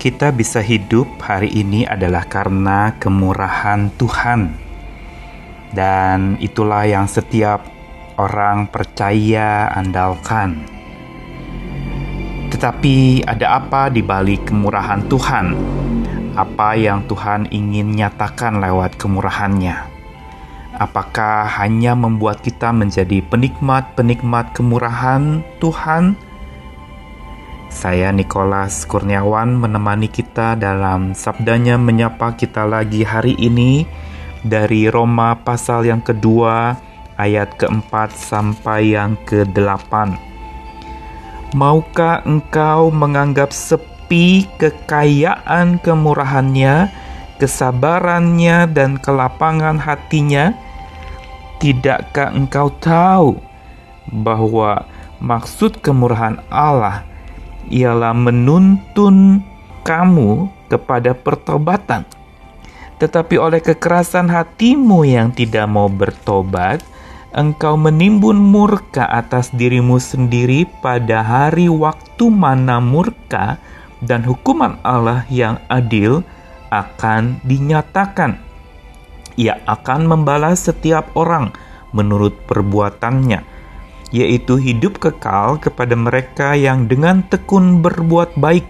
kita bisa hidup hari ini adalah karena kemurahan Tuhan, dan itulah yang setiap orang percaya andalkan. Tetapi, ada apa di balik kemurahan Tuhan? Apa yang Tuhan ingin nyatakan lewat kemurahannya? Apakah hanya membuat kita menjadi penikmat-penikmat kemurahan Tuhan? Saya Nikolas Kurniawan menemani kita dalam sabdanya menyapa kita lagi hari ini dari Roma pasal yang kedua ayat keempat sampai yang kedelapan. Maukah engkau menganggap sepi kekayaan kemurahannya, kesabarannya dan kelapangan hatinya? Tidakkah engkau tahu bahwa maksud kemurahan Allah ialah menuntun kamu kepada pertobatan. Tetapi oleh kekerasan hatimu yang tidak mau bertobat, engkau menimbun murka atas dirimu sendiri pada hari waktu mana murka dan hukuman Allah yang adil akan dinyatakan. Ia akan membalas setiap orang menurut perbuatannya yaitu hidup kekal kepada mereka yang dengan tekun berbuat baik,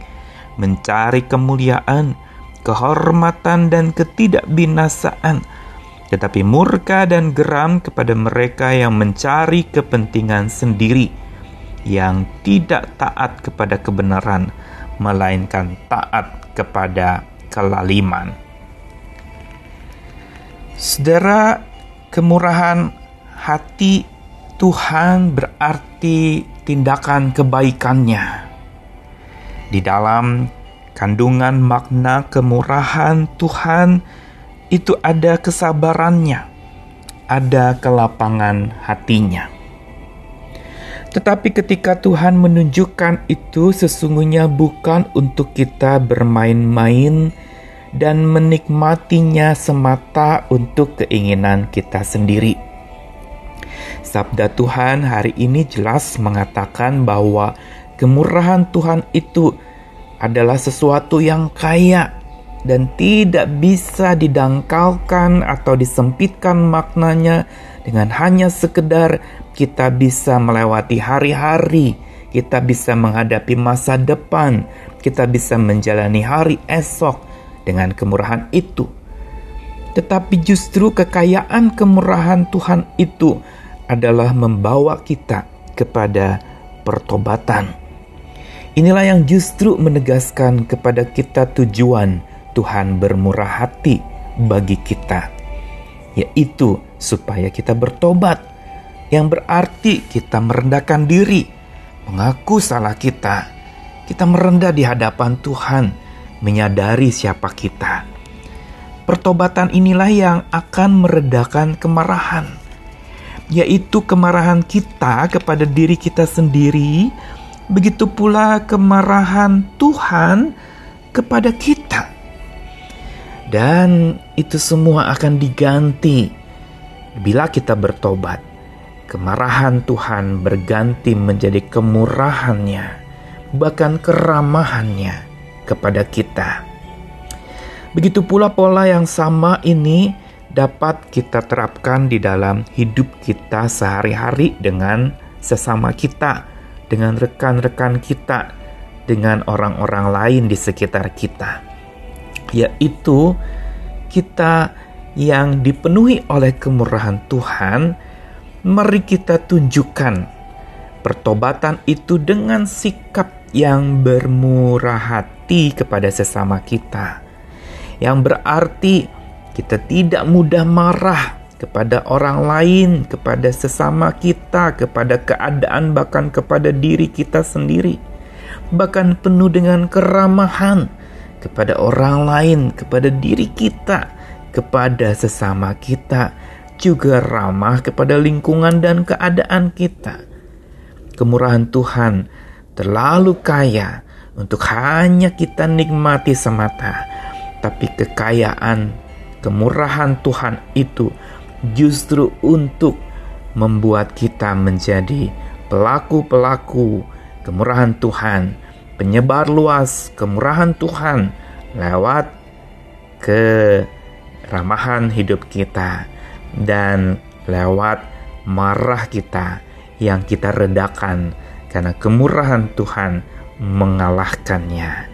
mencari kemuliaan, kehormatan, dan ketidakbinasaan, tetapi murka dan geram kepada mereka yang mencari kepentingan sendiri, yang tidak taat kepada kebenaran, melainkan taat kepada kelaliman. Saudara, kemurahan hati Tuhan berarti tindakan kebaikannya. Di dalam kandungan makna kemurahan Tuhan itu ada kesabarannya, ada kelapangan hatinya. Tetapi ketika Tuhan menunjukkan itu sesungguhnya bukan untuk kita bermain-main dan menikmatinya semata untuk keinginan kita sendiri Sabda Tuhan hari ini jelas mengatakan bahwa kemurahan Tuhan itu adalah sesuatu yang kaya dan tidak bisa didangkalkan atau disempitkan maknanya dengan hanya sekedar kita bisa melewati hari-hari, kita bisa menghadapi masa depan, kita bisa menjalani hari esok dengan kemurahan itu. Tetapi justru kekayaan kemurahan Tuhan itu adalah membawa kita kepada pertobatan. Inilah yang justru menegaskan kepada kita tujuan Tuhan bermurah hati bagi kita, yaitu supaya kita bertobat, yang berarti kita merendahkan diri, mengaku salah kita, kita merendah di hadapan Tuhan, menyadari siapa kita. Pertobatan inilah yang akan meredakan kemarahan yaitu kemarahan kita kepada diri kita sendiri, begitu pula kemarahan Tuhan kepada kita. Dan itu semua akan diganti bila kita bertobat. Kemarahan Tuhan berganti menjadi kemurahannya, bahkan keramahannya kepada kita. Begitu pula pola yang sama ini dapat kita terapkan di dalam hidup kita sehari-hari dengan sesama kita, dengan rekan-rekan kita, dengan orang-orang lain di sekitar kita, yaitu kita yang dipenuhi oleh kemurahan Tuhan. Mari kita tunjukkan pertobatan itu dengan sikap yang bermurah hati kepada sesama kita, yang berarti kita tidak mudah marah kepada orang lain, kepada sesama kita, kepada keadaan, bahkan kepada diri kita sendiri, bahkan penuh dengan keramahan kepada orang lain, kepada diri kita, kepada sesama kita, juga ramah kepada lingkungan dan keadaan kita. Kemurahan Tuhan terlalu kaya untuk hanya kita nikmati semata, tapi kekayaan kemurahan Tuhan itu justru untuk membuat kita menjadi pelaku-pelaku kemurahan Tuhan, penyebar luas kemurahan Tuhan lewat keramahan hidup kita dan lewat marah kita yang kita redakan karena kemurahan Tuhan mengalahkannya.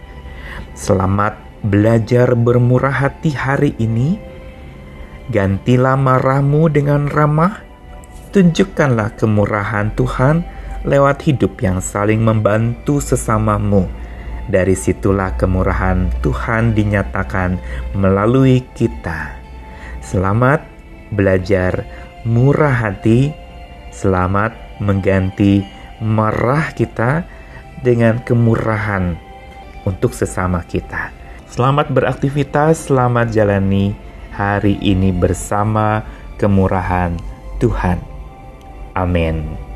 Selamat belajar bermurah hati hari ini. Gantilah marahmu dengan ramah. Tunjukkanlah kemurahan Tuhan lewat hidup yang saling membantu sesamamu. Dari situlah kemurahan Tuhan dinyatakan melalui kita. Selamat belajar murah hati. Selamat mengganti marah kita dengan kemurahan untuk sesama kita. Selamat beraktivitas, selamat jalani hari ini bersama kemurahan Tuhan. Amin.